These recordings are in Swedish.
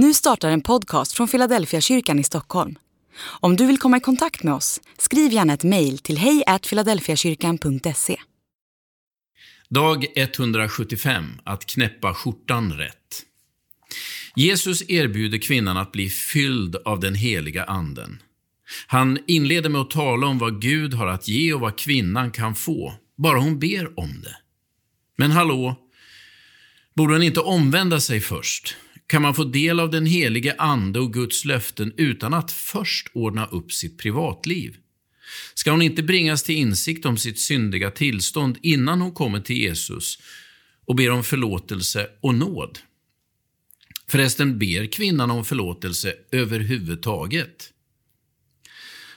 Nu startar en podcast från Philadelphia kyrkan i Stockholm. Om du vill komma i kontakt med oss, skriv gärna ett mejl till hejfiladelfiakyrkan.se. Dag 175. Att knäppa skjortan rätt. Jesus erbjuder kvinnan att bli fylld av den heliga Anden. Han inleder med att tala om vad Gud har att ge och vad kvinnan kan få, bara hon ber om det. Men hallå, borde hon inte omvända sig först? Kan man få del av den helige Ande och Guds löften utan att först ordna upp sitt privatliv? Ska hon inte bringas till insikt om sitt syndiga tillstånd innan hon kommer till Jesus och ber om förlåtelse och nåd? Förresten ber kvinnan om förlåtelse överhuvudtaget.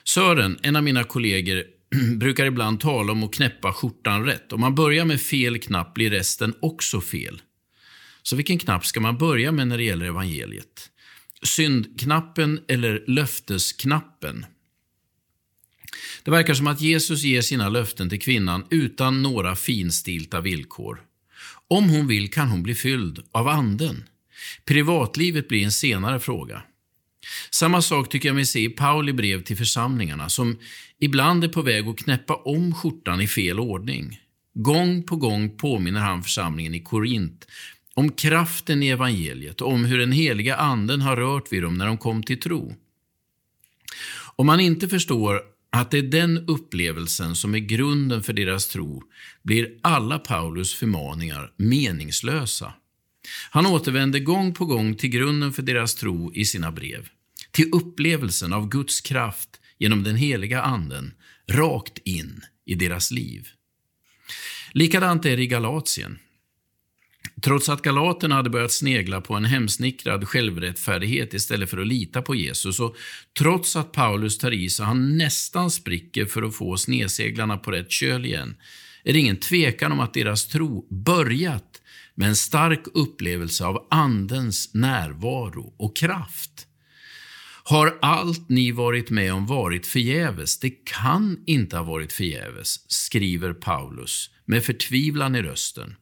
Sören, en av mina kollegor, brukar ibland tala om att knäppa skjortan rätt. Om man börjar med fel knapp blir resten också fel. Så vilken knapp ska man börja med när det gäller evangeliet? Syndknappen eller löftesknappen? Det verkar som att Jesus ger sina löften till kvinnan utan några finstilta villkor. Om hon vill kan hon bli fylld av Anden. Privatlivet blir en senare fråga. Samma sak tycker jag mig se i Pauli brev till församlingarna, som ibland är på väg att knäppa om skjortan i fel ordning. Gång på gång påminner han församlingen i Korint om kraften i evangeliet och om hur den heliga anden har rört vid dem när de kom till tro. Om man inte förstår att det är den upplevelsen som är grunden för deras tro blir alla Paulus förmaningar meningslösa. Han återvänder gång på gång till grunden för deras tro i sina brev. Till upplevelsen av Guds kraft genom den heliga anden, rakt in i deras liv. Likadant är det i Galatien. Trots att galaterna hade börjat snegla på en hemsnickrad självrättfärdighet istället för att lita på Jesus och trots att Paulus tar i så han nästan spricker för att få sneseglarna på rätt köl igen, är det ingen tvekan om att deras tro börjat med en stark upplevelse av Andens närvaro och kraft. Har allt ni varit med om varit förgäves? Det kan inte ha varit förgäves, skriver Paulus med förtvivlan i rösten.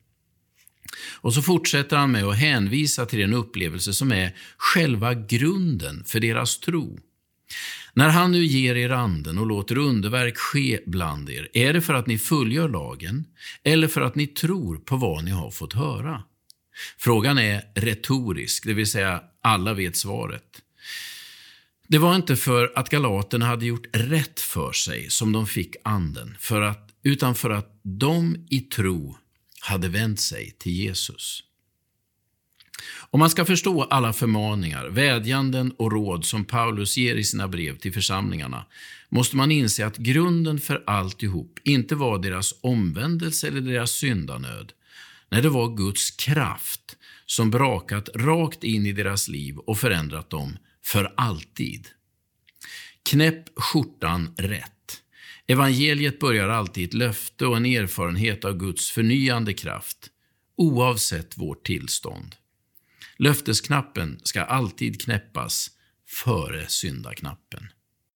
Och så fortsätter han med att hänvisa till den upplevelse som är själva grunden för deras tro. När han nu ger er anden och låter underverk ske bland er, är det för att ni fullgör lagen eller för att ni tror på vad ni har fått höra? Frågan är retorisk, det vill säga alla vet svaret. Det var inte för att galaterna hade gjort rätt för sig som de fick anden, för att, utan för att de i tro hade vänt sig till Jesus. Om man ska förstå alla förmaningar, vädjanden och råd som Paulus ger i sina brev till församlingarna måste man inse att grunden för alltihop inte var deras omvändelse eller deras syndanöd. Nej, det var Guds kraft som brakat rakt in i deras liv och förändrat dem för alltid. Knäpp skjortan rätt. Evangeliet börjar alltid ett löfte och en erfarenhet av Guds förnyande kraft, oavsett vårt tillstånd. Löftesknappen ska alltid knäppas före syndaknappen.